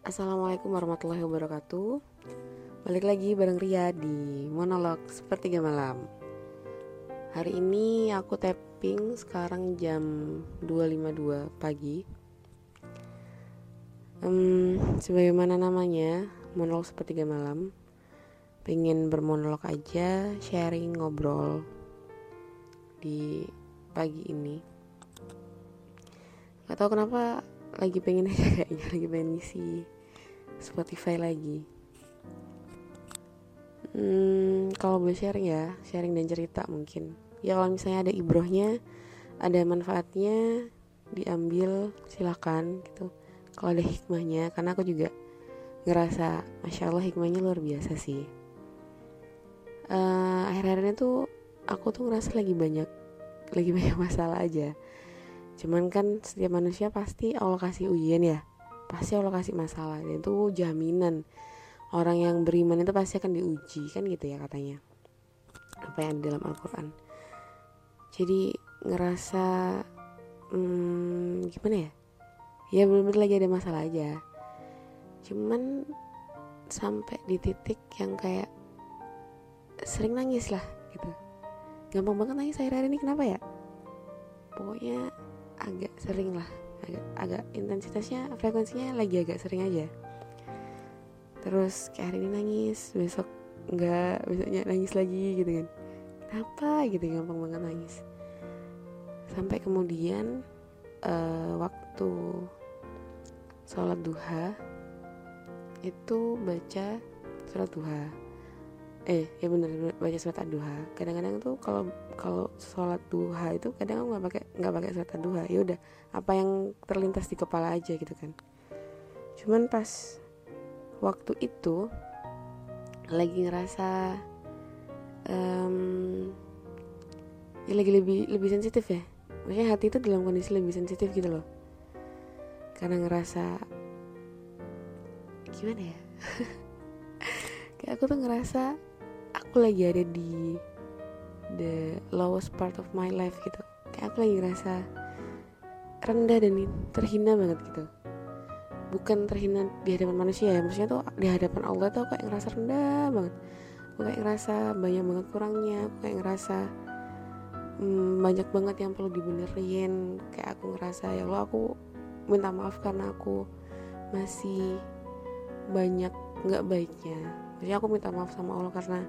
Assalamualaikum warahmatullahi wabarakatuh. Balik lagi bareng Ria di monolog sepertiga malam. Hari ini aku tapping sekarang jam 2.52 pagi. Um, Sebagaimana namanya monolog sepertiga malam Pengen bermonolog aja sharing ngobrol di pagi ini. Gak tau kenapa lagi pengen aja kayaknya lagi pengen ngisi Spotify lagi. Hmm, kalau boleh sharing ya sharing dan cerita mungkin. Ya kalau misalnya ada ibrohnya ada manfaatnya diambil silakan gitu. Kalau ada hikmahnya karena aku juga ngerasa masya allah hikmahnya luar biasa sih. Uh, akhir-akhir ini tuh aku tuh ngerasa lagi banyak lagi banyak masalah aja cuman kan setiap manusia pasti Allah kasih ujian ya. Pasti Allah kasih masalah. Dan itu jaminan. Orang yang beriman itu pasti akan diuji kan gitu ya katanya. Apa yang di dalam Al-Quran. Jadi ngerasa hmm, gimana ya? Ya benar-benar lagi ada masalah aja. Cuman sampai di titik yang kayak sering nangis lah gitu. Gampang banget nangis akhir-akhir ini kenapa ya? Pokoknya agak sering lah agak, agak intensitasnya frekuensinya lagi agak sering aja. Terus kayak hari ini nangis besok enggak besoknya nangis lagi gitu kan. Kenapa gitu gampang banget nangis. Sampai kemudian uh, waktu sholat duha itu baca sholat duha. Eh ya bener baca surat duha. Kadang-kadang tuh kalau kalau sholat duha itu kadang nggak pakai nggak pakai surat duha. Ya udah apa yang terlintas di kepala aja gitu kan. Cuman pas waktu itu lagi ngerasa um, ya lagi lebih lebih sensitif ya. Maksudnya hati itu dalam kondisi lebih sensitif gitu loh. Karena ngerasa gimana ya? Kayak aku tuh ngerasa aku lagi ada di the lowest part of my life gitu. Kayak aku lagi ngerasa rendah dan terhina banget gitu. Bukan terhina di hadapan manusia ya maksudnya tuh di hadapan Allah tuh aku kayak ngerasa rendah banget. Aku kayak ngerasa banyak banget kurangnya aku kayak ngerasa hmm, banyak banget yang perlu dibenerin. Kayak aku ngerasa ya Allah aku minta maaf karena aku masih banyak nggak baiknya. Jadi aku minta maaf sama Allah karena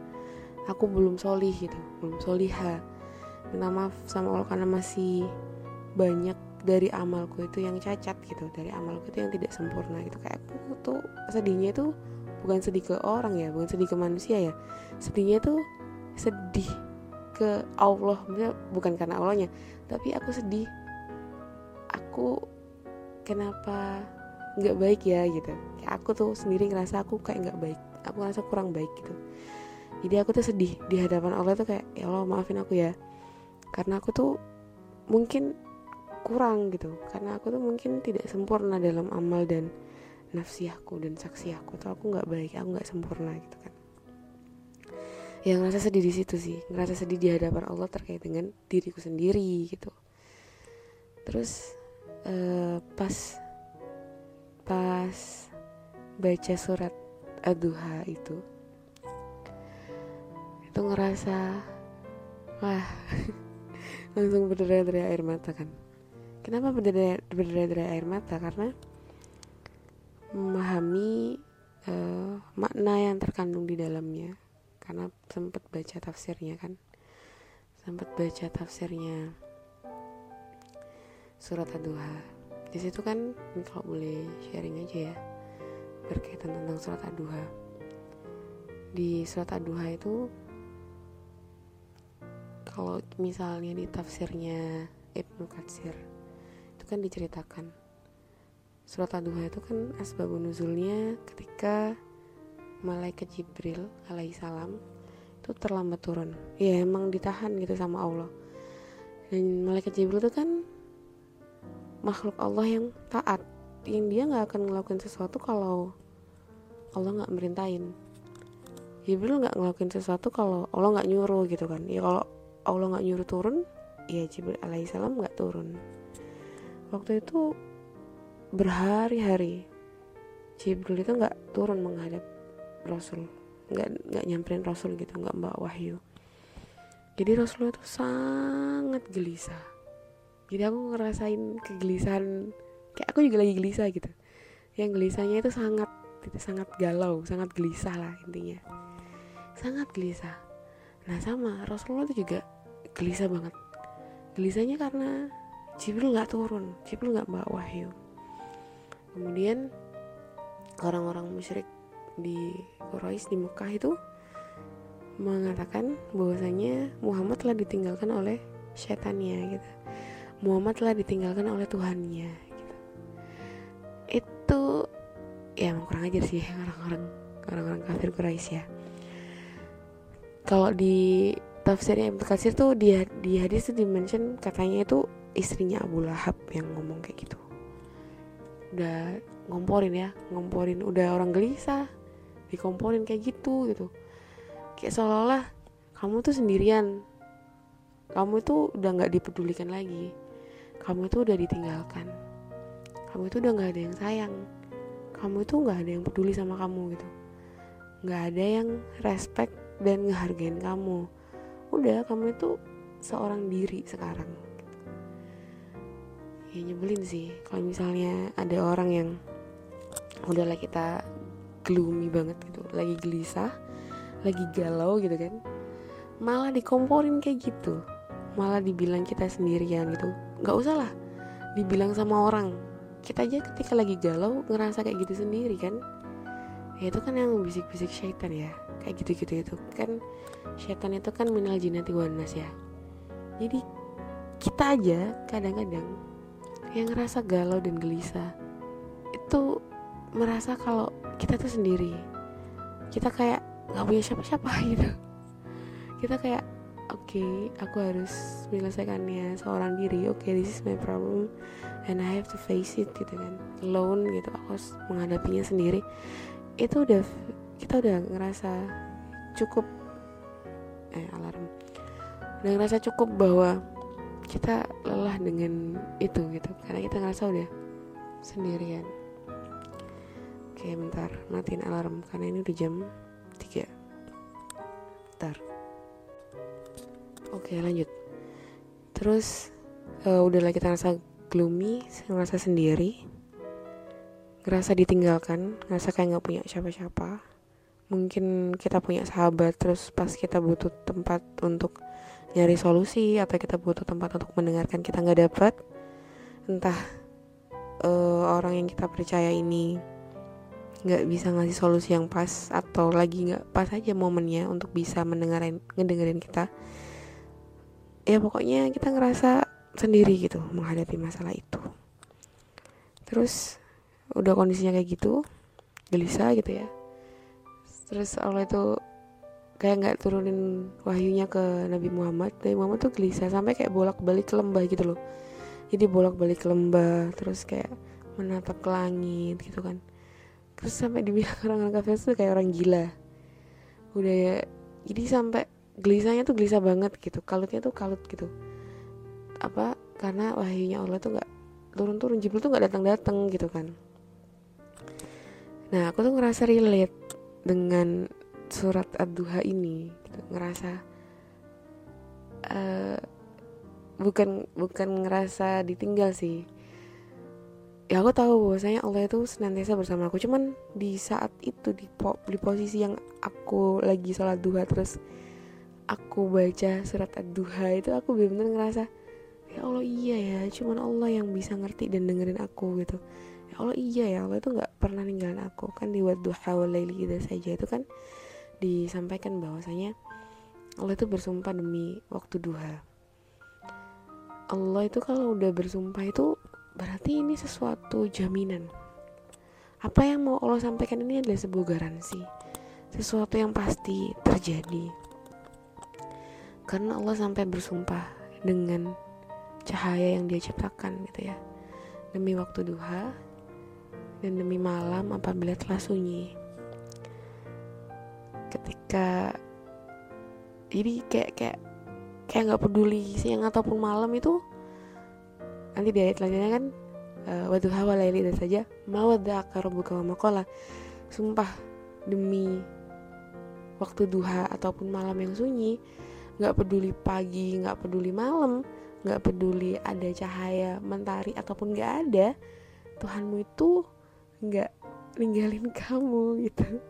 aku belum solih gitu belum soliha. Minta maaf sama Allah karena masih banyak dari amalku itu yang cacat gitu dari amalku itu yang tidak sempurna gitu. Kayak aku tuh sedihnya itu bukan sedih ke orang ya bukan sedih ke manusia ya. Sedihnya tuh sedih ke Allah bukan karena Allahnya tapi aku sedih. Aku kenapa nggak baik ya gitu. Kayak aku tuh sendiri ngerasa aku kayak nggak baik aku ngerasa kurang baik gitu jadi aku tuh sedih di hadapan Allah tuh kayak ya Allah maafin aku ya. Karena aku tuh mungkin kurang gitu. Karena aku tuh mungkin tidak sempurna dalam amal dan nafsi aku dan saksi aku. Tuh aku nggak baik aku nggak sempurna gitu kan. Yang ngerasa sedih di situ sih. Ngerasa sedih di hadapan Allah terkait dengan diriku sendiri gitu. Terus uh, pas pas baca surat aduha itu itu ngerasa wah langsung berderai dari air mata kan. Kenapa berderai berderai dari air mata? Karena memahami uh, makna yang terkandung di dalamnya. Karena sempat baca tafsirnya kan. Sempat baca tafsirnya surat ad-duha. Di situ kan kalau boleh sharing aja ya berkaitan tentang surat ad-duha. Di surat ad-duha itu kalau misalnya di tafsirnya Ibnu Katsir itu kan diceritakan. Surat Ad-Duha itu kan asbabun nuzulnya ketika malaikat Jibril alaihissalam itu terlambat turun. Ya emang ditahan gitu sama Allah. Dan malaikat Jibril itu kan makhluk Allah yang taat yang dia nggak akan ngelakuin sesuatu kalau Allah nggak merintahin. Jibril nggak ngelakuin sesuatu kalau Allah nggak nyuruh gitu kan. Ya kalau Allah nggak nyuruh turun ya Jibril alaihissalam nggak turun. Waktu itu berhari-hari Jibril itu nggak turun menghadap Rasul nggak nggak nyamperin Rasul gitu nggak mbak wahyu. Jadi Rasulullah itu sangat gelisah. Jadi aku ngerasain kegelisahan kayak aku juga lagi gelisah gitu. Yang gelisahnya itu sangat itu sangat galau sangat gelisah lah intinya. Sangat gelisah. Nah sama Rasulullah itu juga gelisah banget gelisahnya karena Jibril nggak turun Jibril nggak bawa wahyu kemudian orang-orang musyrik di Quraisy di Mekah itu mengatakan bahwasanya Muhammad telah ditinggalkan oleh setannya gitu. Muhammad telah ditinggalkan oleh Tuhannya gitu. Itu ya emang kurang ajar sih orang-orang orang-orang kafir Quraisy ya. Kalau di tafsirnya Ibnu Katsir tuh dia di hadis itu dimention katanya itu istrinya Abu Lahab yang ngomong kayak gitu. Udah ngomporin ya, ngomporin udah orang gelisah dikomporin kayak gitu gitu. Kayak seolah-olah kamu tuh sendirian. Kamu itu udah nggak dipedulikan lagi. Kamu itu udah ditinggalkan. Kamu itu udah nggak ada yang sayang. Kamu itu nggak ada yang peduli sama kamu gitu. Nggak ada yang respect dan ngehargain kamu udah kamu itu seorang diri sekarang. Ya nyebelin sih. Kalau misalnya ada orang yang udahlah kita gloomy banget gitu lagi gelisah lagi galau gitu kan malah dikomporin kayak gitu. Malah dibilang kita sendirian gitu. Nggak usah lah dibilang sama orang. Kita aja ketika lagi galau ngerasa kayak gitu sendiri kan. Ya itu kan yang bisik-bisik syaitan ya kayak gitu-gitu itu. Kan syaitan itu kan minal jinati wanas ya. Jadi kita aja kadang-kadang yang ngerasa galau dan gelisah itu merasa kalau kita tuh sendiri. Kita kayak nggak punya siapa-siapa gitu. Kita kayak oke okay, aku harus menyelesaikannya seorang diri. Oke okay, this is my problem and I have to face it gitu kan. Alone gitu aku harus menghadapinya sendiri. Itu udah kita udah ngerasa cukup eh alarm. Udah ngerasa cukup bahwa kita lelah dengan itu gitu. Karena kita ngerasa udah sendirian. Oke bentar. Matiin alarm karena ini udah jam 3 Bentar. Oke lanjut. Terus uh, udahlah kita ngerasa gloomy Ngerasa sendiri Ngerasa ditinggalkan Ngerasa kayak gak punya siapa-siapa Mungkin kita punya sahabat Terus pas kita butuh tempat untuk nyari solusi Atau kita butuh tempat untuk mendengarkan kita gak dapat Entah uh, orang yang kita percaya ini nggak bisa ngasih solusi yang pas atau lagi nggak pas aja momennya untuk bisa mendengarin ngedengerin kita ya pokoknya kita ngerasa sendiri gitu menghadapi masalah itu. Terus udah kondisinya kayak gitu gelisah gitu ya terus Allah itu kayak nggak turunin wahyunya ke Nabi Muhammad. Nabi Muhammad tuh gelisah sampai kayak bolak balik ke lembah gitu loh. Jadi bolak balik ke lembah terus kayak menatap ke langit gitu kan. Terus sampai dibilang orang-orang kafir tuh kayak orang gila. Udah ya jadi sampai gelisahnya tuh gelisah banget gitu. Kalutnya tuh kalut gitu. Apa? Karena wahyunya Allah tuh nggak turun-turun. Jibril tuh nggak datang-datang gitu kan. Nah aku tuh ngerasa relate dengan surat ad-duha ini gitu. ngerasa uh, bukan bukan ngerasa ditinggal sih ya aku tahu bahwasanya Allah itu senantiasa bersama aku cuman di saat itu di po di posisi yang aku lagi sholat duha terus aku baca surat ad-duha itu aku benar-benar ngerasa ya Allah iya ya cuman Allah yang bisa ngerti dan dengerin aku gitu Allah iya ya Allah itu nggak pernah ninggalin aku. Kan di wadduha walaili kita saja itu kan disampaikan bahwasanya Allah itu bersumpah demi waktu duha. Allah itu kalau udah bersumpah itu berarti ini sesuatu jaminan. Apa yang mau Allah sampaikan ini adalah sebuah garansi sesuatu yang pasti terjadi. Karena Allah sampai bersumpah dengan cahaya yang dia ciptakan gitu ya demi waktu duha dan demi malam apabila telah sunyi. Ketika jadi kayak kayak kayak nggak peduli siang ataupun malam itu nanti di ayat selanjutnya kan uh, waduha walaili dan saja mawadaka rabbuka wa makola sumpah demi waktu duha ataupun malam yang sunyi nggak peduli pagi nggak peduli malam nggak peduli ada cahaya mentari ataupun nggak ada Tuhanmu itu nggak ninggalin kamu gitu.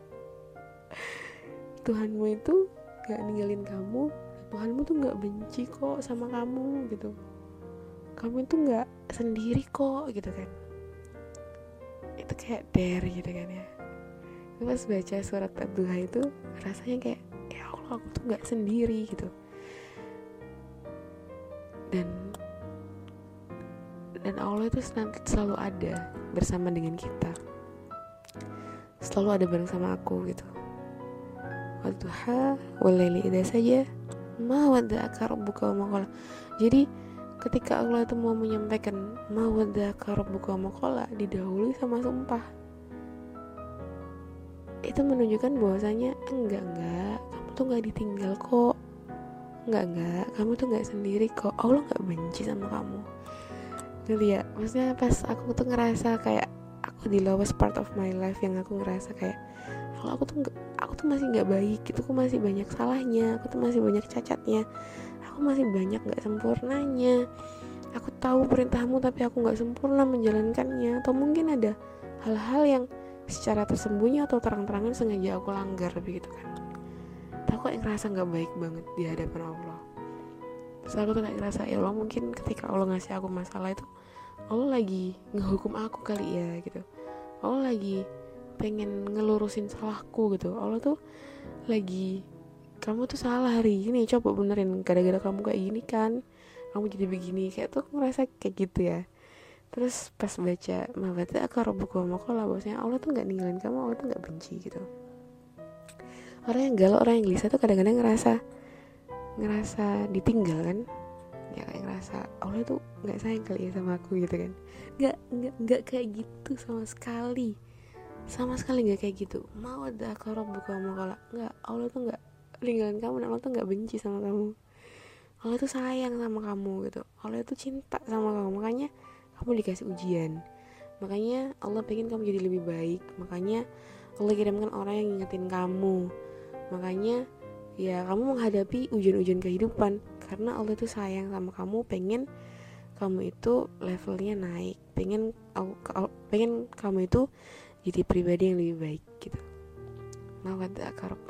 Tuhanmu itu nggak ninggalin kamu Tuhanmu tuh nggak benci kok sama kamu gitu. Kamu itu nggak sendiri kok gitu kan. Itu kayak der gitu kan ya. Pas baca surat Duha itu rasanya kayak ya Allah aku tuh nggak sendiri gitu. Dan dan Allah itu selalu ada bersama dengan kita selalu ada bersama aku gitu. Wadduha walaili ida saja ma wadda'aka rabbuka wa jadi ketika Allah itu mau menyampaikan ma wadda'aka rabbuka wa didahului sama sumpah. Itu menunjukkan bahwasanya enggak enggak kamu tuh nggak ditinggal kok. Enggak enggak kamu tuh nggak sendiri kok. Allah nggak benci sama kamu. Jadi ya. Maksudnya pas aku tuh ngerasa kayak di lowest part of my life yang aku ngerasa kayak kalau aku tuh aku tuh masih nggak baik gitu aku masih banyak salahnya aku tuh masih banyak cacatnya aku masih banyak nggak sempurnanya aku tahu perintahmu tapi aku nggak sempurna menjalankannya. Atau mungkin ada hal-hal yang secara tersembunyi atau terang-terangan sengaja aku langgar begitu kan. Aku kayak ngerasa nggak baik banget di hadapan Allah. Terus aku tuh ngerasa ya Allah mungkin ketika Allah ngasih aku masalah itu Allah lagi ngehukum aku kali ya gitu Allah lagi pengen ngelurusin salahku gitu. Allah tuh lagi kamu tuh salah hari ini coba benerin gara-gara kamu kayak gini kan kamu jadi begini. Kayak tuh aku ngerasa kayak gitu ya. Terus pas baca mabata akar buku makola bahwasanya Allah tuh nggak ninggalin kamu Allah tuh nggak benci gitu. Orang yang galau orang yang gelisah tuh kadang-kadang ngerasa ngerasa ditinggal kan ya kayak ngerasa Allah tuh nggak sayang kali ya sama aku gitu kan. Nggak nggak nggak kayak gitu sama sekali. Sama sekali nggak kayak gitu. Mau ada kalau buka mau kalau nggak Allah tuh nggak ninggalin kamu dan Allah tuh nggak benci sama kamu. Allah tuh sayang sama kamu gitu. Allah tuh cinta sama kamu. Makanya kamu dikasih ujian. Makanya Allah pengen kamu jadi lebih baik. Makanya Allah kirimkan orang yang ngingetin kamu. Makanya ya kamu menghadapi ujian-ujian kehidupan karena Allah itu sayang sama kamu pengen kamu itu levelnya naik. Pengen pengen kamu itu jadi pribadi yang lebih baik gitu.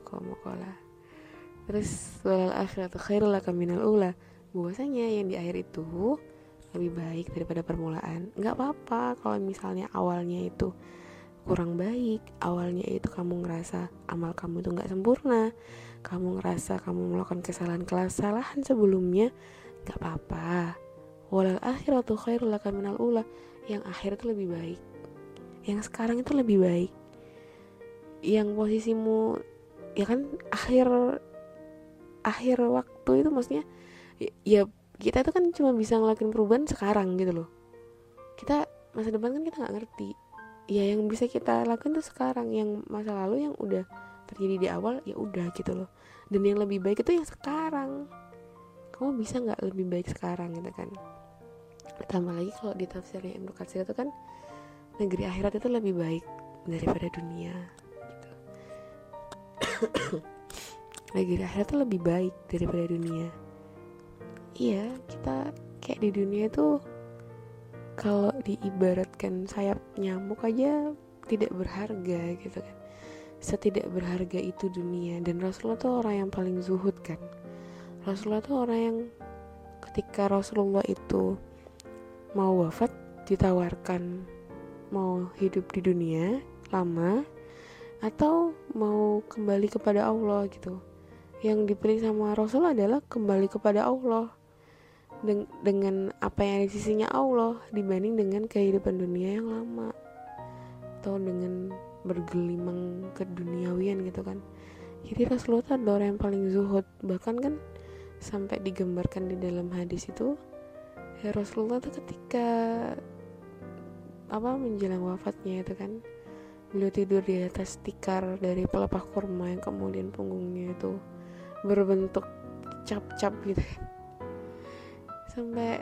Kamu kola terus walal bahwasanya yang di akhir itu lebih baik daripada permulaan. Nggak apa-apa kalau misalnya awalnya itu kurang baik awalnya itu kamu ngerasa amal kamu itu nggak sempurna kamu ngerasa kamu melakukan kesalahan-kesalahan sebelumnya nggak apa-apa. Walal akhiratu khairul laka minal ula. Yang akhir itu lebih baik. Yang sekarang itu lebih baik. Yang posisimu ya kan akhir akhir waktu itu maksudnya ya kita itu kan cuma bisa ngelakuin perubahan sekarang gitu loh. Kita masa depan kan kita nggak ngerti. Ya yang bisa kita lakukan tuh sekarang. Yang masa lalu yang udah terjadi di awal ya udah gitu loh. Dan yang lebih baik itu yang sekarang. Kamu bisa nggak lebih baik sekarang gitu kan? Tambah lagi kalau di tafsirnya Ibnu Katsir itu kan negeri akhirat itu lebih baik daripada dunia gitu. Negeri akhirat itu lebih baik daripada dunia. Iya kita kayak di dunia itu kalau diibaratkan sayap nyamuk aja tidak berharga gitu kan setidak berharga itu dunia. Dan Rasulullah tuh orang yang paling zuhud kan? Rasulullah tuh orang yang ketika Rasulullah itu mau wafat ditawarkan mau hidup di dunia lama atau mau kembali kepada Allah gitu. Yang dipilih sama Rasul adalah kembali kepada Allah Den dengan apa yang di sisinya Allah dibanding dengan kehidupan dunia yang lama atau dengan bergelimang ke duniawian gitu kan. Jadi Rasulullah tuh adalah orang yang paling zuhud. Bahkan kan sampai digambarkan di dalam hadis itu ya Rasulullah tuh ketika apa menjelang wafatnya itu kan beliau tidur di atas tikar dari pelepah kurma yang kemudian punggungnya itu berbentuk cap-cap gitu. Sampai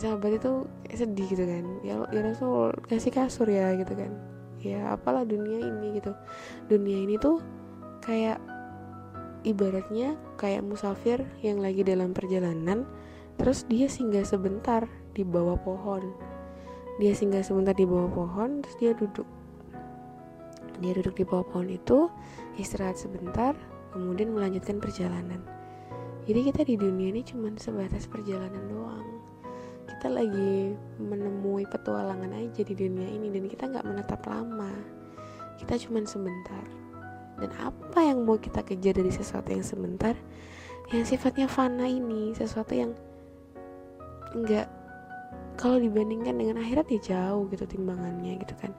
sahabat itu sedih gitu kan. Ya ya Rasul kasih kasur ya gitu kan ya apalah dunia ini gitu. Dunia ini tuh kayak ibaratnya kayak musafir yang lagi dalam perjalanan terus dia singgah sebentar di bawah pohon. Dia singgah sebentar di bawah pohon terus dia duduk. Dia duduk di bawah pohon itu istirahat sebentar kemudian melanjutkan perjalanan. Jadi kita di dunia ini cuma sebatas perjalanan doang kita lagi menemui petualangan aja di dunia ini dan kita nggak menetap lama. Kita cuma sebentar. Dan apa yang mau kita kejar dari sesuatu yang sebentar? Yang sifatnya fana ini sesuatu yang nggak kalau dibandingkan dengan akhirat ya jauh gitu timbangannya gitu kan.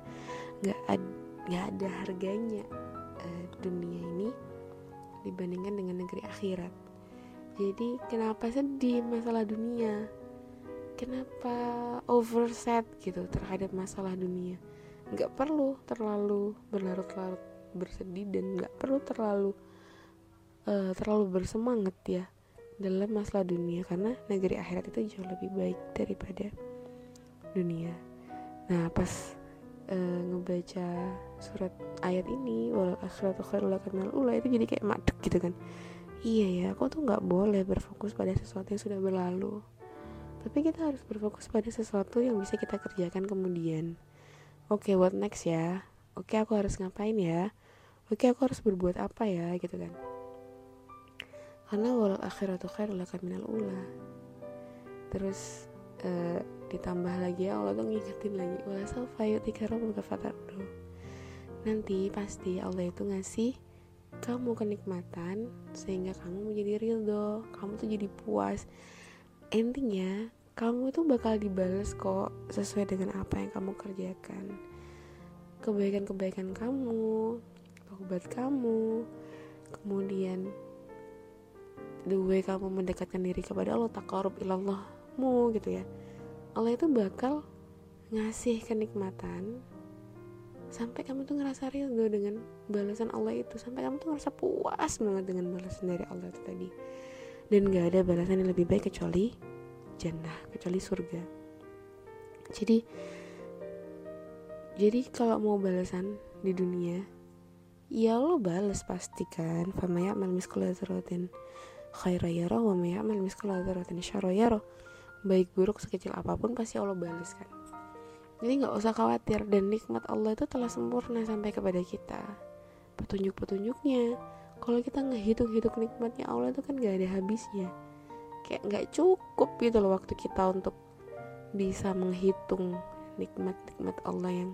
Nggak ad, ada harganya uh, dunia ini dibandingkan dengan negeri akhirat. Jadi kenapa sedih masalah dunia kenapa overset gitu terhadap masalah dunia nggak perlu terlalu berlarut-larut bersedih dan nggak perlu terlalu uh, terlalu bersemangat ya dalam masalah dunia karena negeri akhirat itu jauh lebih baik daripada dunia. Nah pas uh, ngebaca surat ayat ini walau ula itu jadi kayak madek gitu kan. Iya ya, aku tuh nggak boleh berfokus pada sesuatu yang sudah berlalu. Tapi kita harus berfokus pada sesuatu yang bisa kita kerjakan kemudian. Oke, okay, what next ya? Oke, okay, aku harus ngapain ya? oke aku harus berbuat apa ya gitu kan karena walau akhiratu khair laka minal ula terus uh, ditambah lagi ya Allah tuh ngingetin lagi wala sawfa yu'tika rabbuka fatardu nanti pasti Allah itu ngasih kamu kenikmatan sehingga kamu menjadi ridho kamu tuh jadi puas intinya kamu itu bakal dibalas kok sesuai dengan apa yang kamu kerjakan. Kebaikan-kebaikan kamu obat kamu. Kemudian the way kamu mendekatkan diri kepada Allah takarub ilallahmu gitu ya. Allah itu bakal ngasih kenikmatan sampai kamu tuh ngerasa ridho dengan balasan Allah itu. Sampai kamu tuh ngerasa puas banget dengan balasan dari Allah itu tadi dan gak ada balasan yang lebih baik kecuali jannah kecuali surga. Jadi jadi kalau mau balasan di dunia ya lo bales pasti kan. Fama ya'mal miskala dzarratin khaira yara wa ma ya'mal miskala baik buruk sekecil apa pun pasti Allah balas kan. Jadi nggak usah khawatir dan nikmat Allah itu telah sempurna sampai kepada kita. Petunjuk-petunjuknya kalau kita ngehitung-hitung nikmatnya Allah itu kan gak ada habisnya. Kayak nggak cukup gitu loh waktu kita untuk bisa menghitung nikmat-nikmat Allah yang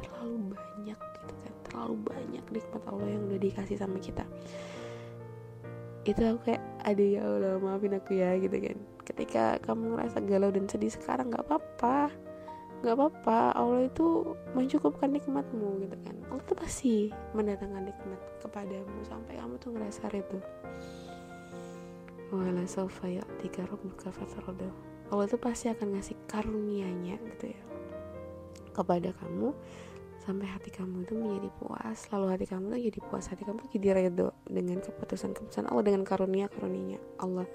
terlalu banyak gitu kan. Terlalu banyak nikmat Allah yang udah dikasih sama kita. Itu aku kayak ada ya Allah maafin aku ya gitu kan. Ketika kamu ngerasa galau dan sedih sekarang nggak apa-apa nggak apa-apa Allah itu mencukupkan nikmatmu gitu kan. Allah tuh pasti mendatangkan nikmat kepadamu sampai kamu tuh ngerasa itu wala sofa ya tiga Allah tuh pasti akan ngasih karunia-Nya gitu ya kepada kamu sampai hati kamu itu menjadi puas. Lalu hati kamu tuh jadi puas hati kamu tuh jadi redo dengan keputusan-keputusan Allah dengan karunia karunianya Allah.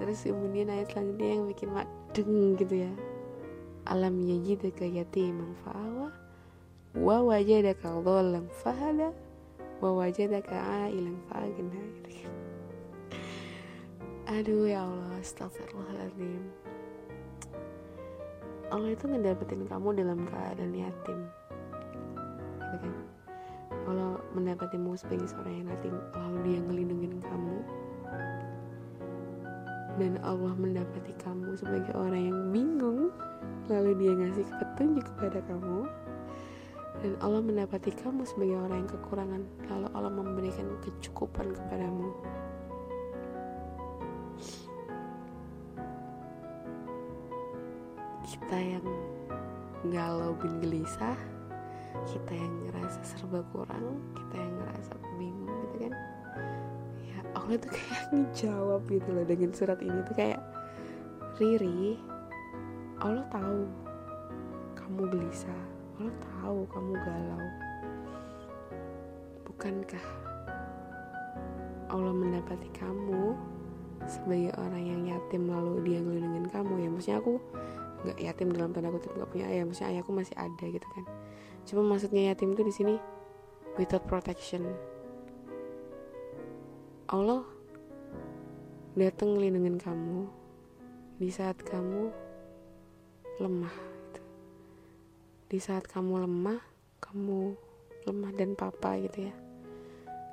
Terus kemudian ayat selanjutnya yang bikin madeng gitu ya alam yajidaka yatiman fa'awa wa wajadaka dhallan fahada wa wajadaka ailan fa'agna aduh ya Allah astagfirullahaladzim Allah itu ngedapetin kamu dalam keadaan yatim. Gitu kan? Kalau mendapatimu sebagai seorang yang yatim lalu dia ngelindungin kamu. Dan Allah mendapati kamu sebagai orang yang bingung lalu dia ngasih petunjuk kepada kamu. Dan Allah mendapati kamu sebagai orang yang kekurangan. Lalu Allah memberikan kecukupan kepadamu. Kita yang galau bin gelisah kita yang ngerasa serba kurang kita yang ngerasa bingung gitu kan. Ya Allah tuh kayak ngejawab gitu loh dengan surat ini. Tuh kayak Riri Allah tahu kamu gelisah. Allah tahu kamu galau. Bukankah Allah mendapati kamu sebagai orang yang yatim lalu dia ngelindungin kamu? Ya maksudnya aku nggak yatim dalam tanda kutip nggak punya ayah. Maksudnya ayahku masih ada gitu kan. Cuma maksudnya yatim itu di sini without protection. Allah datang ngelindungin kamu di saat kamu lemah gitu. di saat kamu lemah kamu lemah dan papa gitu ya.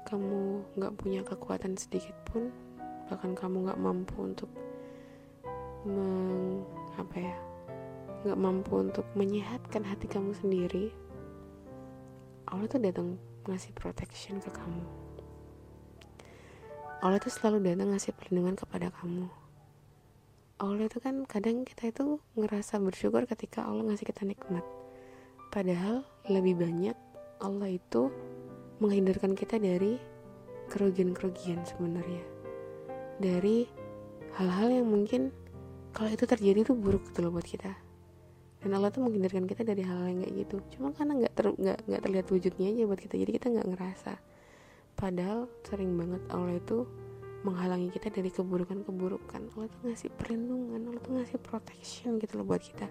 Kamu nggak punya kekuatan sedikit pun bahkan kamu nggak mampu untuk meng apa ya nggak mampu untuk menyehatkan hati kamu sendiri Allah tuh datang ngasih protection ke kamu. Allah tuh selalu datang ngasih perlindungan kepada kamu Allah itu kan kadang kita itu ngerasa bersyukur ketika Allah ngasih kita nikmat. Padahal lebih banyak Allah itu menghindarkan kita dari kerugian-kerugian sebenarnya. Dari hal-hal yang mungkin kalau itu terjadi itu buruk gitu loh buat kita. Dan Allah tuh menghindarkan kita dari hal, -hal yang kayak gitu. Cuma karena nggak ter, nggak terlihat wujudnya aja buat kita. Jadi kita nggak ngerasa. Padahal sering banget Allah itu menghalangi kita dari keburukan-keburukan. Allah tuh ngasih perlindungan Allah tuh ngasih protection gitu loh buat kita.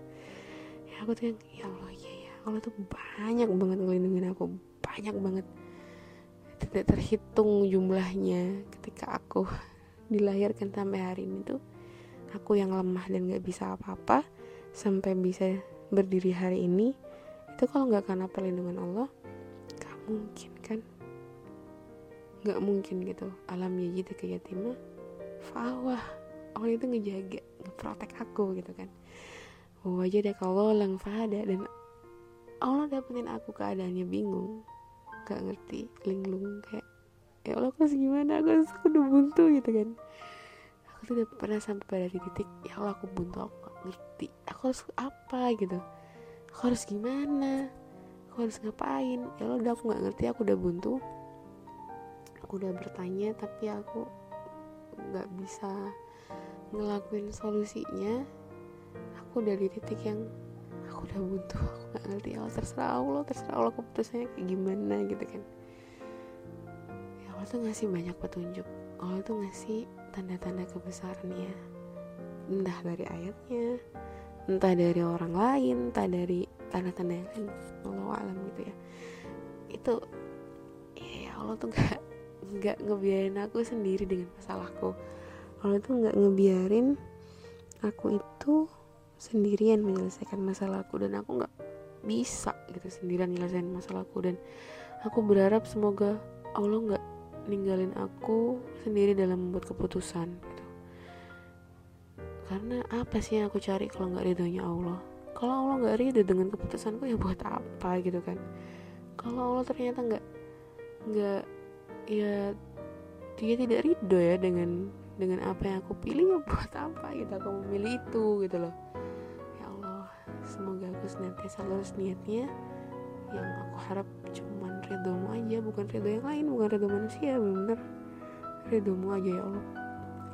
Ya aku tuh yang ya Allah ya ya Allah tuh banyak banget ngelindungin aku. Banyak banget. Tidak terhitung jumlahnya ketika aku dilahirkan sampai hari ini tuh aku yang lemah dan gak bisa apa-apa sampai bisa berdiri hari ini itu kalau nggak karena perlindungan Allah gak mungkin nggak mungkin gitu. Alam yajid keyatimah fawah Allah itu ngejaga ngeprotek aku gitu kan. Wajah deh kalau lang fahada dan Allah dapetin aku keadaannya bingung. Gak ngerti. Linglung kayak ya Allah aku gimana? Aku, aku udah buntu gitu kan. Aku tuh udah pernah sampai pada titik ya Allah aku buntu aku ngerti. Aku harus apa? gitu. Aku harus gimana? Aku harus ngapain? Ya lo udah aku nggak ngerti. Aku udah buntu aku udah bertanya tapi aku nggak bisa ngelakuin solusinya. Aku udah di titik yang aku udah buntu aku nggak ngerti. Allah terserah Allah terserah Allah keputusannya kayak gimana gitu kan. Ya Allah tuh ngasih banyak petunjuk. Allah tuh ngasih tanda-tanda kebesarannya. Entah dari ayatnya entah dari orang lain entah dari tanda-tanda yang lain Allah alam gitu ya. Itu ya Allah tuh gak nggak ngebiarin aku sendiri dengan masalahku. Allah tuh nggak ngebiarin aku itu sendirian menyelesaikan masalahku dan aku nggak bisa gitu sendirian menyelesaikan masalahku. Dan aku berharap semoga Allah nggak ninggalin aku sendiri dalam membuat keputusan karena apa sih yang aku cari kalau nggak ridhonya Allah? Kalau Allah nggak ridho dengan keputusanku ya buat apa gitu kan? Kalau Allah ternyata nggak nggak ya dia tidak ridho ya dengan dengan apa yang aku pilih ya buat apa gitu aku memilih itu gitu loh. Ya Allah semoga aku senantiasa lurus niatnya. Yang aku harap cuman ridhomu aja bukan ridho yang lain bukan ridho manusia bener. Ridhomu aja ya Allah.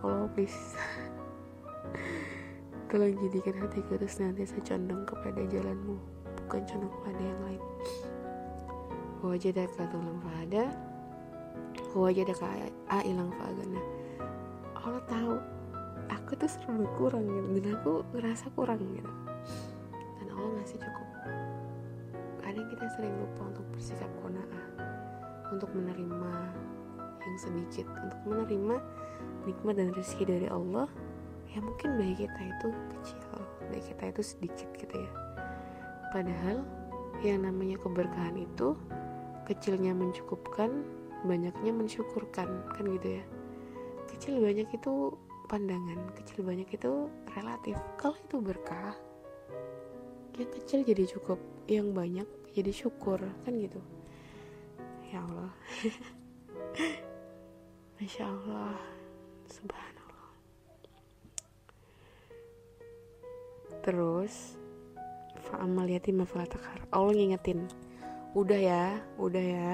Allah please. Tolong jadikan hatiku terus senantiasa condong kepada jalanmu Bukan condong kepada yang lain Wajadaka tulang fahada Wajadaka ailang fagana Allah tahu Aku tuh serba kurang gitu Dan aku ngerasa kurang gitu Dan Allah ngasih cukup Kadang kita sering lupa untuk bersikap kona'ah Untuk menerima yang sedikit. Untuk menerima nikmat dan rezeki dari Allah ya mungkin bayi kita itu kecil bayi kita itu sedikit gitu ya. Padahal yang namanya keberkahan itu kecilnya mencukupkan banyaknya mensyukurkan kan gitu ya. Kecil banyak itu pandangan kecil banyak itu relatif. Kalau itu berkah yang kecil jadi cukup yang banyak jadi syukur kan gitu. Ya Allah. Masya Allah. Subhanallah. Terus fa'amal yatim Allah ngingetin udah ya udah ya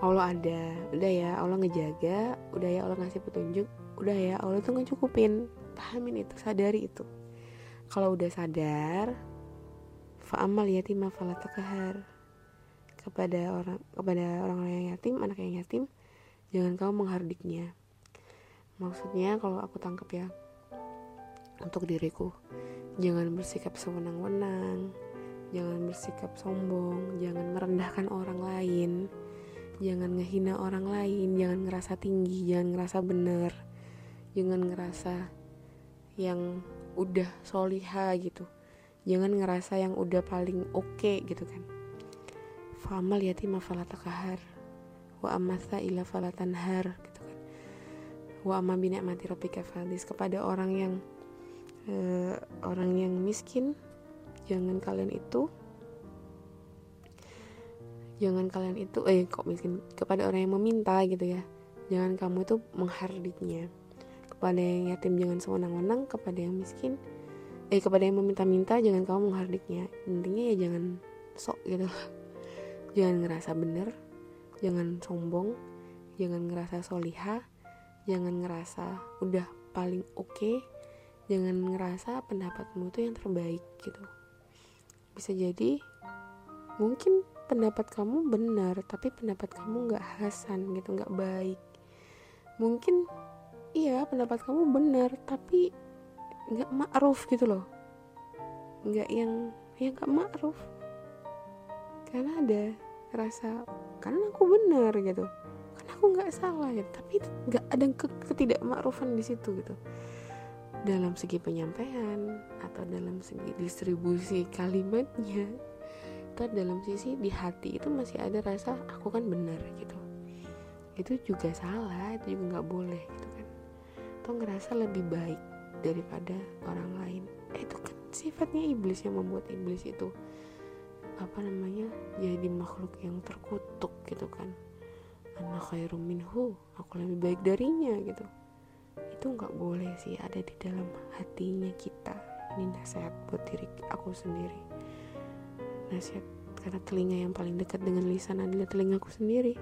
Allah ada udah ya Allah ngejaga udah ya Allah ngasih petunjuk udah ya Allah tuh ngecukupin. Pahamin itu sadari itu. Kalau udah sadar fa'amal yatim falatakar kepada orang kepada orang yang yatim anak yang yatim jangan kamu menghardiknya. Maksudnya kalau aku tangkap ya untuk diriku jangan bersikap sewenang-wenang jangan bersikap sombong jangan merendahkan orang lain jangan ngehina orang lain jangan ngerasa tinggi jangan ngerasa bener jangan ngerasa yang udah soliha gitu. Jangan ngerasa yang udah paling oke okay, gitu kan. Famal yatima falatakahar wa amasa ila falatanhar gitu kan. Wa amma mati rabbika fadis. Kepada orang yang uh, orang yang miskin jangan kalian itu jangan kalian itu eh kok miskin kepada orang yang meminta gitu ya. Jangan kamu itu menghardiknya kepada yang yatim jangan sewenang-wenang kepada yang miskin eh kepada yang meminta-minta jangan kamu menghardiknya intinya ya jangan sok gitu. Jangan ngerasa bener jangan sombong jangan ngerasa soliha jangan ngerasa udah paling oke okay, jangan ngerasa pendapatmu itu yang terbaik gitu. Bisa jadi mungkin pendapat kamu benar tapi pendapat kamu nggak hasan gitu nggak baik. Mungkin iya pendapat kamu benar tapi nggak ma'ruf gitu loh. Nggak yang yang nggak ma'ruf. Karena ada rasa karena aku benar gitu. Karena aku nggak salah gitu. Tapi nggak ada ke ketidakmakrufan di situ gitu. Dalam segi penyampaian atau dalam segi distribusi kalimatnya dalam sisi di hati itu masih ada rasa aku kan benar gitu. Itu juga salah itu juga nggak boleh gitu kan. Atau ngerasa lebih baik daripada orang lain. Eh, itu kan sifatnya iblis yang membuat iblis itu apa namanya jadi makhluk yang terkutuk gitu kan. Anak khairum minhu aku lebih baik darinya gitu. Itu nggak boleh sih ada di dalam hatinya kita. Ini nasihat buat diri aku sendiri nasihat karena telinga yang paling dekat dengan lisan adalah telingaku sendiri.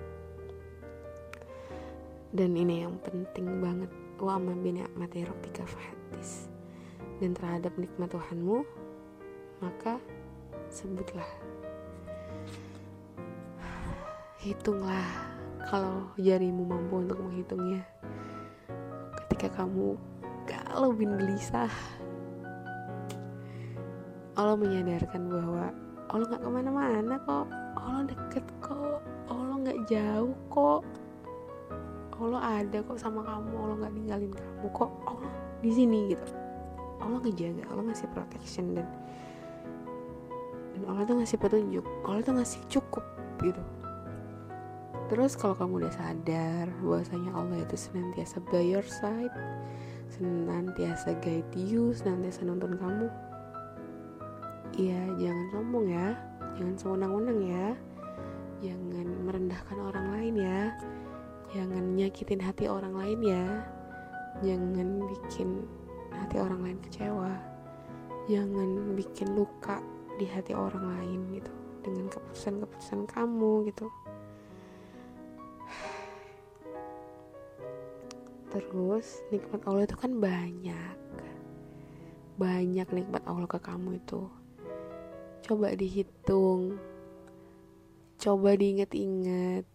Dan ini yang penting banget. Wa ma bi ni'mati rabbika fahaddis dan terhadap nikmat Tuhanmu maka sebutlah. Hitunglah kalau jarimu mampu untuk menghitungnya. Ketika kamu galau bin gelisah Allah menyadarkan bahwa Allah nggak ke mana-mana kok. Allah deket kok. Allah nggak jauh kok. Allah ada kok sama kamu. Allah nggak ninggalin kamu kok. Allah di sini gitu. Allah ngejaga. Allah ngasih protection dan dan Allah tuh ngasih petunjuk. Allah tuh ngasih cukup gitu. Terus kalau kamu udah sadar bahwasanya Allah itu senantiasa by your side senantiasa guide you senantiasa nonton kamu iya jangan sombong ya. Jangan sewenang-wenang ya. Jangan merendahkan orang lain ya. Jangan nyakitin hati orang lain ya. Jangan bikin hati orang lain kecewa. Jangan bikin luka di hati orang lain gitu. Dengan keputusan-keputusan kamu gitu. Terus nikmat Allah itu kan banyak. Banyak nikmat Allah ke kamu itu coba dihitung. Coba diinget-inget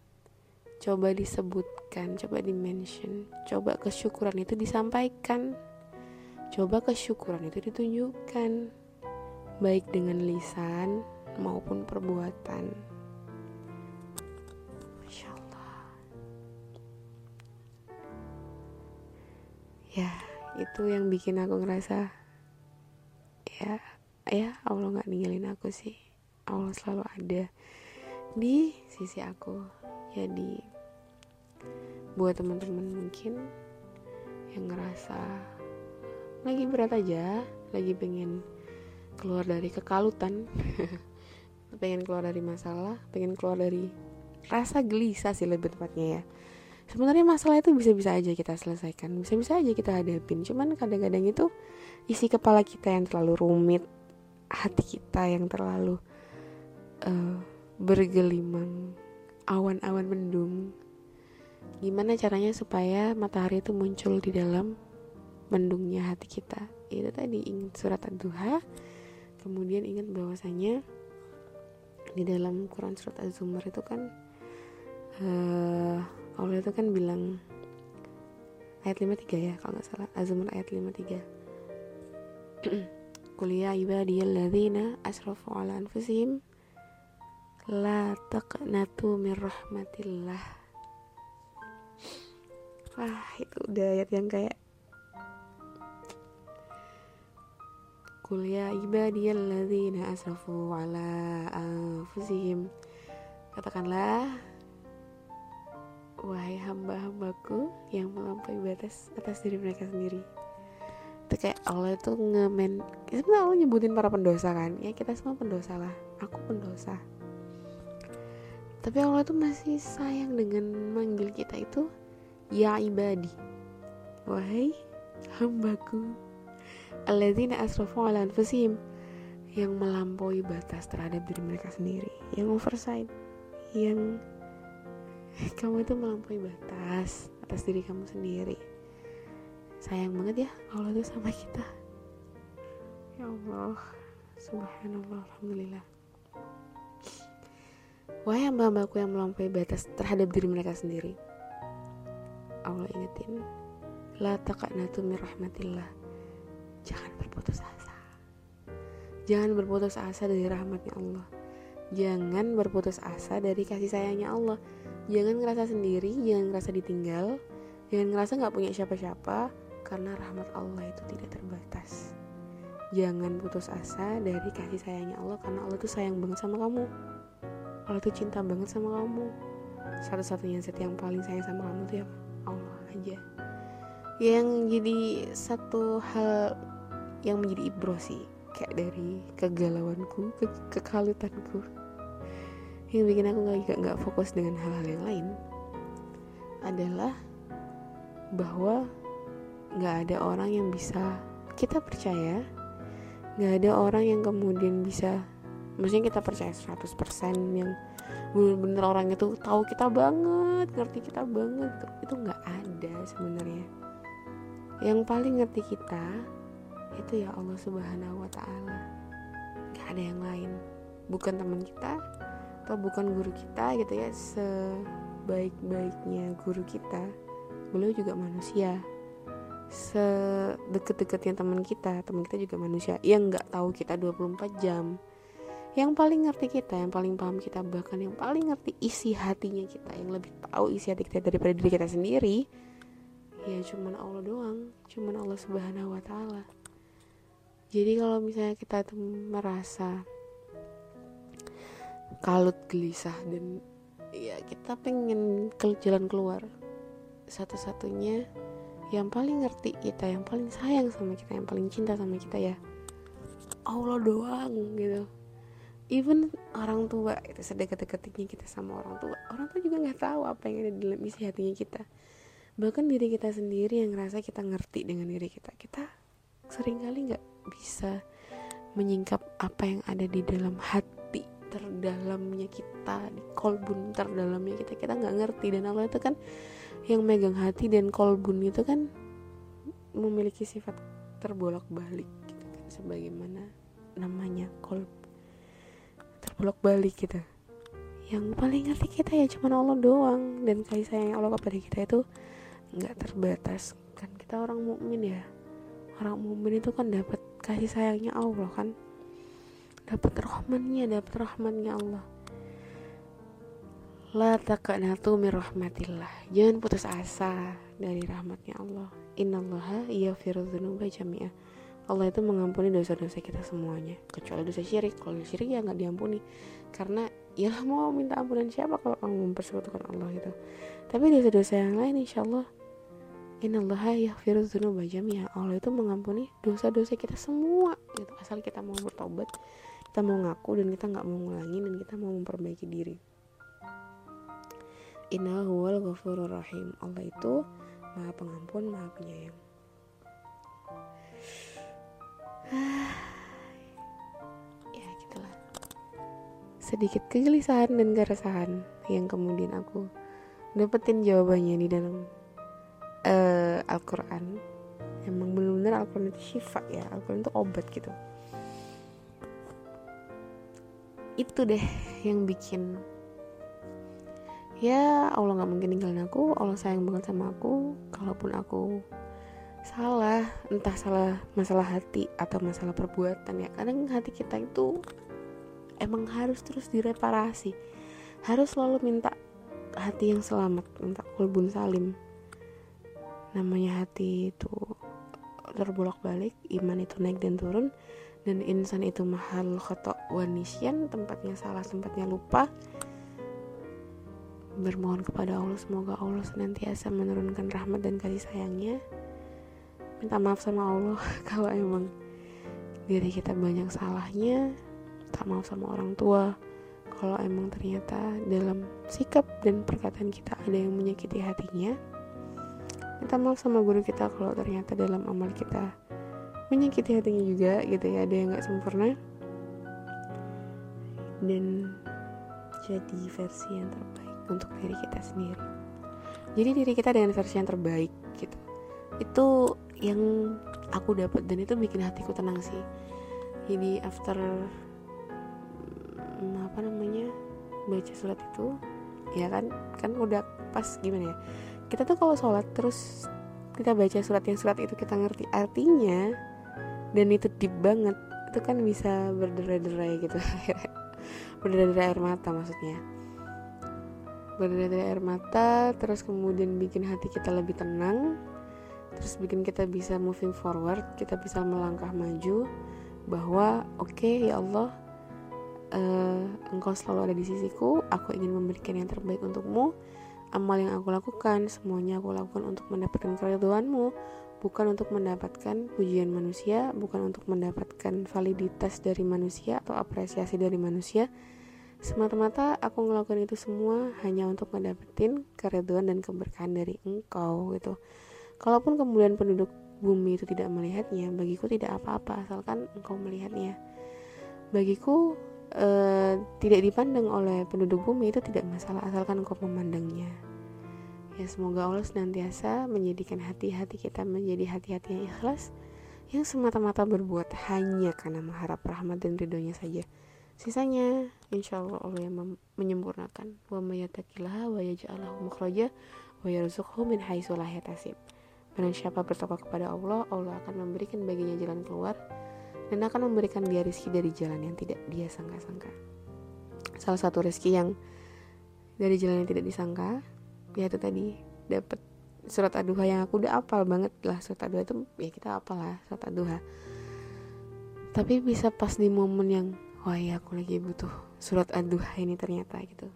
coba disebutkan. Coba dimention. Coba kesyukuran itu disampaikan. Coba kesyukuran itu ditunjukkan. Baik dengan lisan maupun perbuatan. Ya itu yang bikin aku ngerasa ya ya Allah nggak ninggalin aku sih. Allah selalu ada di sisi aku. Jadi buat teman-teman mungkin yang ngerasa lagi berat aja lagi pengen keluar dari kekalutan pengen keluar dari masalah pengen keluar dari rasa gelisah sih lebih tepatnya ya. Sebenarnya masalah itu bisa-bisa aja kita selesaikan bisa-bisa aja kita hadapin. Cuman kadang-kadang itu isi kepala kita yang terlalu rumit hati kita yang terlalu uh, bergelimang awan-awan mendung. Gimana caranya supaya matahari itu muncul di dalam mendungnya hati kita? Itu tadi ingat surat ad-duha kemudian ingat bahwasanya di dalam Quran surat az-zumar itu kan uh, Allah itu kan bilang ayat 53 ya kalau nggak salah. Az-Zumar ayat 53 kuliah ibadiyalladzina asrafu ala anfusihim la taqnatu min rahmatillah wah itu udah ayat yang kayak kuliah ibadiyalladzina asrafu ala anfusihim katakanlah wahai hamba-hambaku yang melampaui batas atas diri mereka sendiri kayak Allah itu ngemen sebenarnya Allah nyebutin para pendosa kan? Ya kita semua pendosa lah. Aku pendosa. Tapi Allah itu masih sayang dengan manggil kita itu ya ibadi. Wahai hambaku alladzina asrafu ala anfusihim yang melampaui batas terhadap diri mereka sendiri yang oversight yang kamu itu melampaui batas atas diri kamu sendiri sayang banget ya Allah itu sama kita. Ya Allah subhanallah alhamdulillah. Wahai hamba-hambaku yang melampaui batas terhadap diri mereka sendiri Allah ingetin la taqnatu min rahmatillah. Jangan berputus asa. Jangan berputus asa dari rahmatnya Allah. Jangan berputus asa dari kasih sayangnya Allah. Jangan ngerasa sendiri jangan ngerasa ditinggal jangan ngerasa nggak punya siapa-siapa karena rahmat Allah itu tidak terbatas. Jangan putus asa dari kasih sayangnya Allah karena Allah tuh sayang banget sama kamu. Allah tuh cinta banget sama kamu. Satu-satunya zat yang paling sayang sama kamu tuh ya Allah aja. Yang jadi satu hal yang menjadi ibro sih kayak dari kegalauanku ke kekalutanku. Yang bikin aku nggak nggak fokus dengan hal-hal yang lain adalah bahwa nggak ada orang yang bisa kita percaya. Nggak ada orang yang kemudian bisa maksudnya kita percaya 100% yang bener-bener orang itu tahu kita banget ngerti kita banget. Itu nggak ada sebenarnya. Yang paling ngerti kita itu ya Allah Subhanahu Wa Taala. Nggak ada yang lain. Bukan teman kita atau bukan guru kita gitu ya sebaik-baiknya guru kita. Beliau juga manusia sedekat-dekatnya teman kita. Teman kita juga manusia. Yang nggak tahu kita 24 jam. Yang paling ngerti kita yang paling paham kita bahkan yang paling ngerti isi hatinya kita yang lebih tahu isi hati kita daripada diri kita sendiri ya cuman Allah doang. Cuman Allah subhanahu wa ta'ala. Jadi kalau misalnya kita tuh merasa kalut gelisah dan ya kita pengen ke jalan keluar satu-satunya yang paling ngerti kita yang paling sayang sama kita yang paling cinta sama kita ya. Allah doang gitu. Even orang tua itu sedekat-dekatnya kita sama orang tua. Orang tua juga nggak tahu apa yang ada di dalam isi hatinya kita. Bahkan diri kita sendiri yang ngerasa kita ngerti dengan diri kita. Kita sering kali nggak bisa menyingkap apa yang ada di dalam hati terdalamnya kita di kolbun terdalamnya kita. Kita nggak ngerti dan Allah itu kan yang megang hati dan kolbun itu kan memiliki sifat terbolak balik gitu kan sebagaimana namanya kolb terbolak balik gitu. Yang paling ngerti kita ya cuma Allah doang dan kasih sayang Allah kepada kita itu nggak terbatas. Kan kita orang mukmin ya. Orang mukmin itu kan dapat kasih sayangnya Allah kan. Dapat rahmannya dapat rahmannya Allah la taqnatu min rahmatillah. Jangan putus asa dari rahmatnya Allah. Innallaha yaghfiru dzunuba jami'a Allah itu mengampuni dosa-dosa kita semuanya. Kecuali dosa syirik. Kalau syirik ya nggak diampuni. Karena ya mau minta ampunan siapa kalau kamu mempersekutukan Allah itu tapi dosa-dosa yang lain insya Allah innallaha yaghfiru dzunuba jami'a Allah itu mengampuni dosa-dosa kita semua gitu. Asal kita mau bertobat kita mau ngaku dan kita nggak mau ngulangi dan kita mau memperbaiki diri Inna huwal ghafurur rahim. Allah itu maha pengampun maha penyayang. Ya gitulah. Sedikit kegelisahan dan keresahan yang kemudian aku dapetin jawabannya di dalam uh, Al-Quran. Emang benar-benar Al-Quran itu syifa ya Al-Quran itu obat gitu. Itu deh yang bikin ya Allah nggak mungkin ninggalin aku Allah sayang banget sama aku. Kalaupun aku salah entah salah masalah hati atau masalah perbuatan ya kadang hati kita itu emang harus terus direparasi. Harus selalu minta hati yang selamat minta kulbun salim. Namanya hati itu terbolak balik iman itu naik dan turun dan insan itu mahal khotok wanisyan tempatnya salah tempatnya lupa bermohon kepada Allah semoga Allah senantiasa menurunkan rahmat dan kasih sayangnya. Minta maaf sama Allah kalau emang diri kita banyak salahnya. Minta maaf sama orang tua kalau emang ternyata dalam sikap dan perkataan kita ada yang menyakiti hatinya. Minta maaf sama guru kita kalau ternyata dalam amal kita menyakiti hatinya juga gitu ya ada yang nggak sempurna. Dan jadi versi yang terbaik untuk diri kita sendiri. Jadi diri kita dengan versi yang terbaik gitu. Itu yang aku dapat dan itu bikin hatiku tenang sih. Jadi after hmm, apa namanya baca surat itu ya kan kan udah pas gimana ya kita tuh kalau sholat terus kita baca surat yang surat itu kita ngerti artinya dan itu deep banget itu kan bisa berderai-derai gitu. Berderai-derai air mata maksudnya berderai air mata terus kemudian bikin hati kita lebih tenang terus bikin kita bisa moving forward kita bisa melangkah maju bahwa oke okay, ya Allah uh, engkau selalu ada di sisiku aku ingin memberikan yang terbaik untukmu amal yang aku lakukan semuanya aku lakukan untuk mendapatkan keriduanmu bukan untuk mendapatkan pujian manusia bukan untuk mendapatkan validitas dari manusia atau apresiasi dari manusia Semata-mata aku ngelakuin itu semua hanya untuk mendapatkan keriduan dan keberkahan dari engkau gitu. Kalaupun kemudian penduduk bumi itu tidak melihatnya, bagiku tidak apa-apa asalkan engkau melihatnya. Bagiku eh, tidak dipandang oleh penduduk bumi itu tidak masalah asalkan engkau memandangnya. Ya semoga Allah senantiasa menjadikan hati-hati kita menjadi hati-hati yang ikhlas yang semata-mata berbuat hanya karena mengharap rahmat dan ridhonya saja. Sisanya insya Allah Allah yang menyempurnakan. Wa mayatakilah wa yaj'alahu makhraja wa yarzuqhu min haitsu yahtasib. Barang siapa bertakwa kepada Allah, Allah akan memberikan baginya jalan keluar dan akan memberikan dia rezeki dari jalan yang tidak dia sangka-sangka. Salah satu rezeki yang dari jalan yang tidak disangka, yaitu tadi dapat surat aduha yang aku udah apal banget lah surat aduha itu ya kita apal lah surat aduha tapi bisa pas di momen yang wah ya aku lagi butuh surat aduh ini ternyata gitu.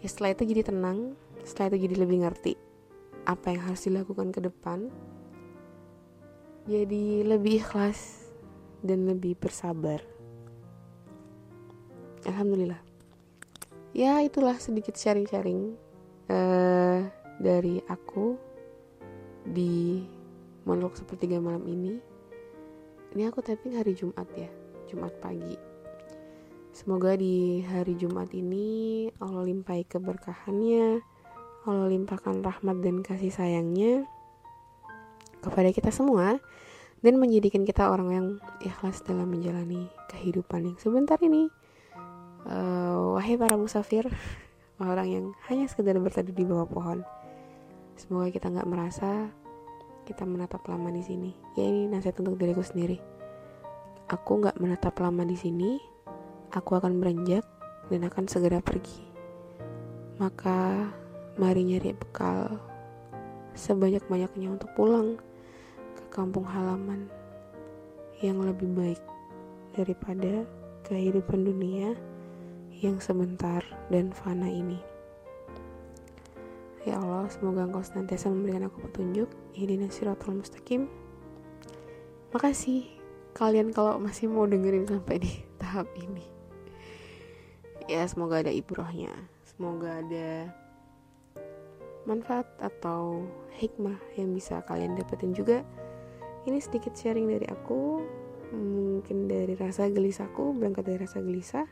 Ya setelah itu jadi tenang setelah itu jadi lebih ngerti apa yang harus dilakukan ke depan. Jadi lebih ikhlas dan lebih bersabar. Alhamdulillah. Ya itulah sedikit sharing-sharing uh, dari aku di monolog sepertiga malam ini. Ini aku tapping hari Jumat ya Jumat pagi Semoga di hari Jumat ini Allah limpahi keberkahannya, Allah limpahkan rahmat dan kasih sayangnya kepada kita semua dan menjadikan kita orang yang ikhlas dalam menjalani kehidupan yang sebentar ini. Uh, wahai para musafir, orang yang hanya sekedar berteduh di bawah pohon. Semoga kita nggak merasa kita menatap lama di sini. Ya ini nasihat untuk diriku sendiri. Aku nggak menatap lama di sini aku akan beranjak dan akan segera pergi. Maka mari nyari bekal sebanyak-banyaknya untuk pulang ke kampung halaman yang lebih baik daripada kehidupan dunia yang sebentar dan fana ini. Ya Allah, semoga Engkau senantiasa memberikan aku petunjuk. Ihdinas siratal mustaqim. Makasih kalian kalau masih mau dengerin sampai di tahap ini ya semoga ada ibrohnya. Semoga ada manfaat atau hikmah yang bisa kalian dapetin juga. Ini sedikit sharing dari aku. Mungkin dari rasa gelisahku berangkat dari rasa gelisah.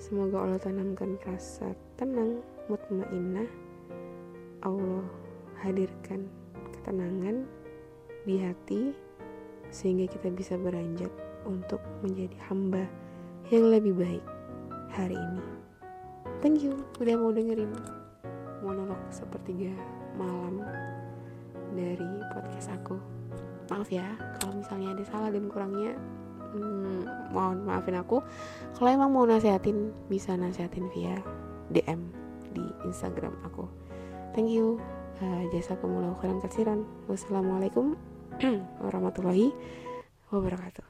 Semoga Allah tanamkan rasa tenang mutmainnah. Allah hadirkan ketenangan di hati sehingga kita bisa beranjak untuk menjadi hamba yang lebih baik hari ini. Thank you udah mau dengerin. monolog sepertiga malam dari podcast aku. Maaf ya kalau misalnya ada salah dan kurangnya hmm, mohon maafin aku. Kalau emang mau nasehatin bisa nasehatin via DM di Instagram aku. Thank you. Uh, jasa kumulau khairan kasiran. Wassalamualaikum warahmatullahi wabarakatuh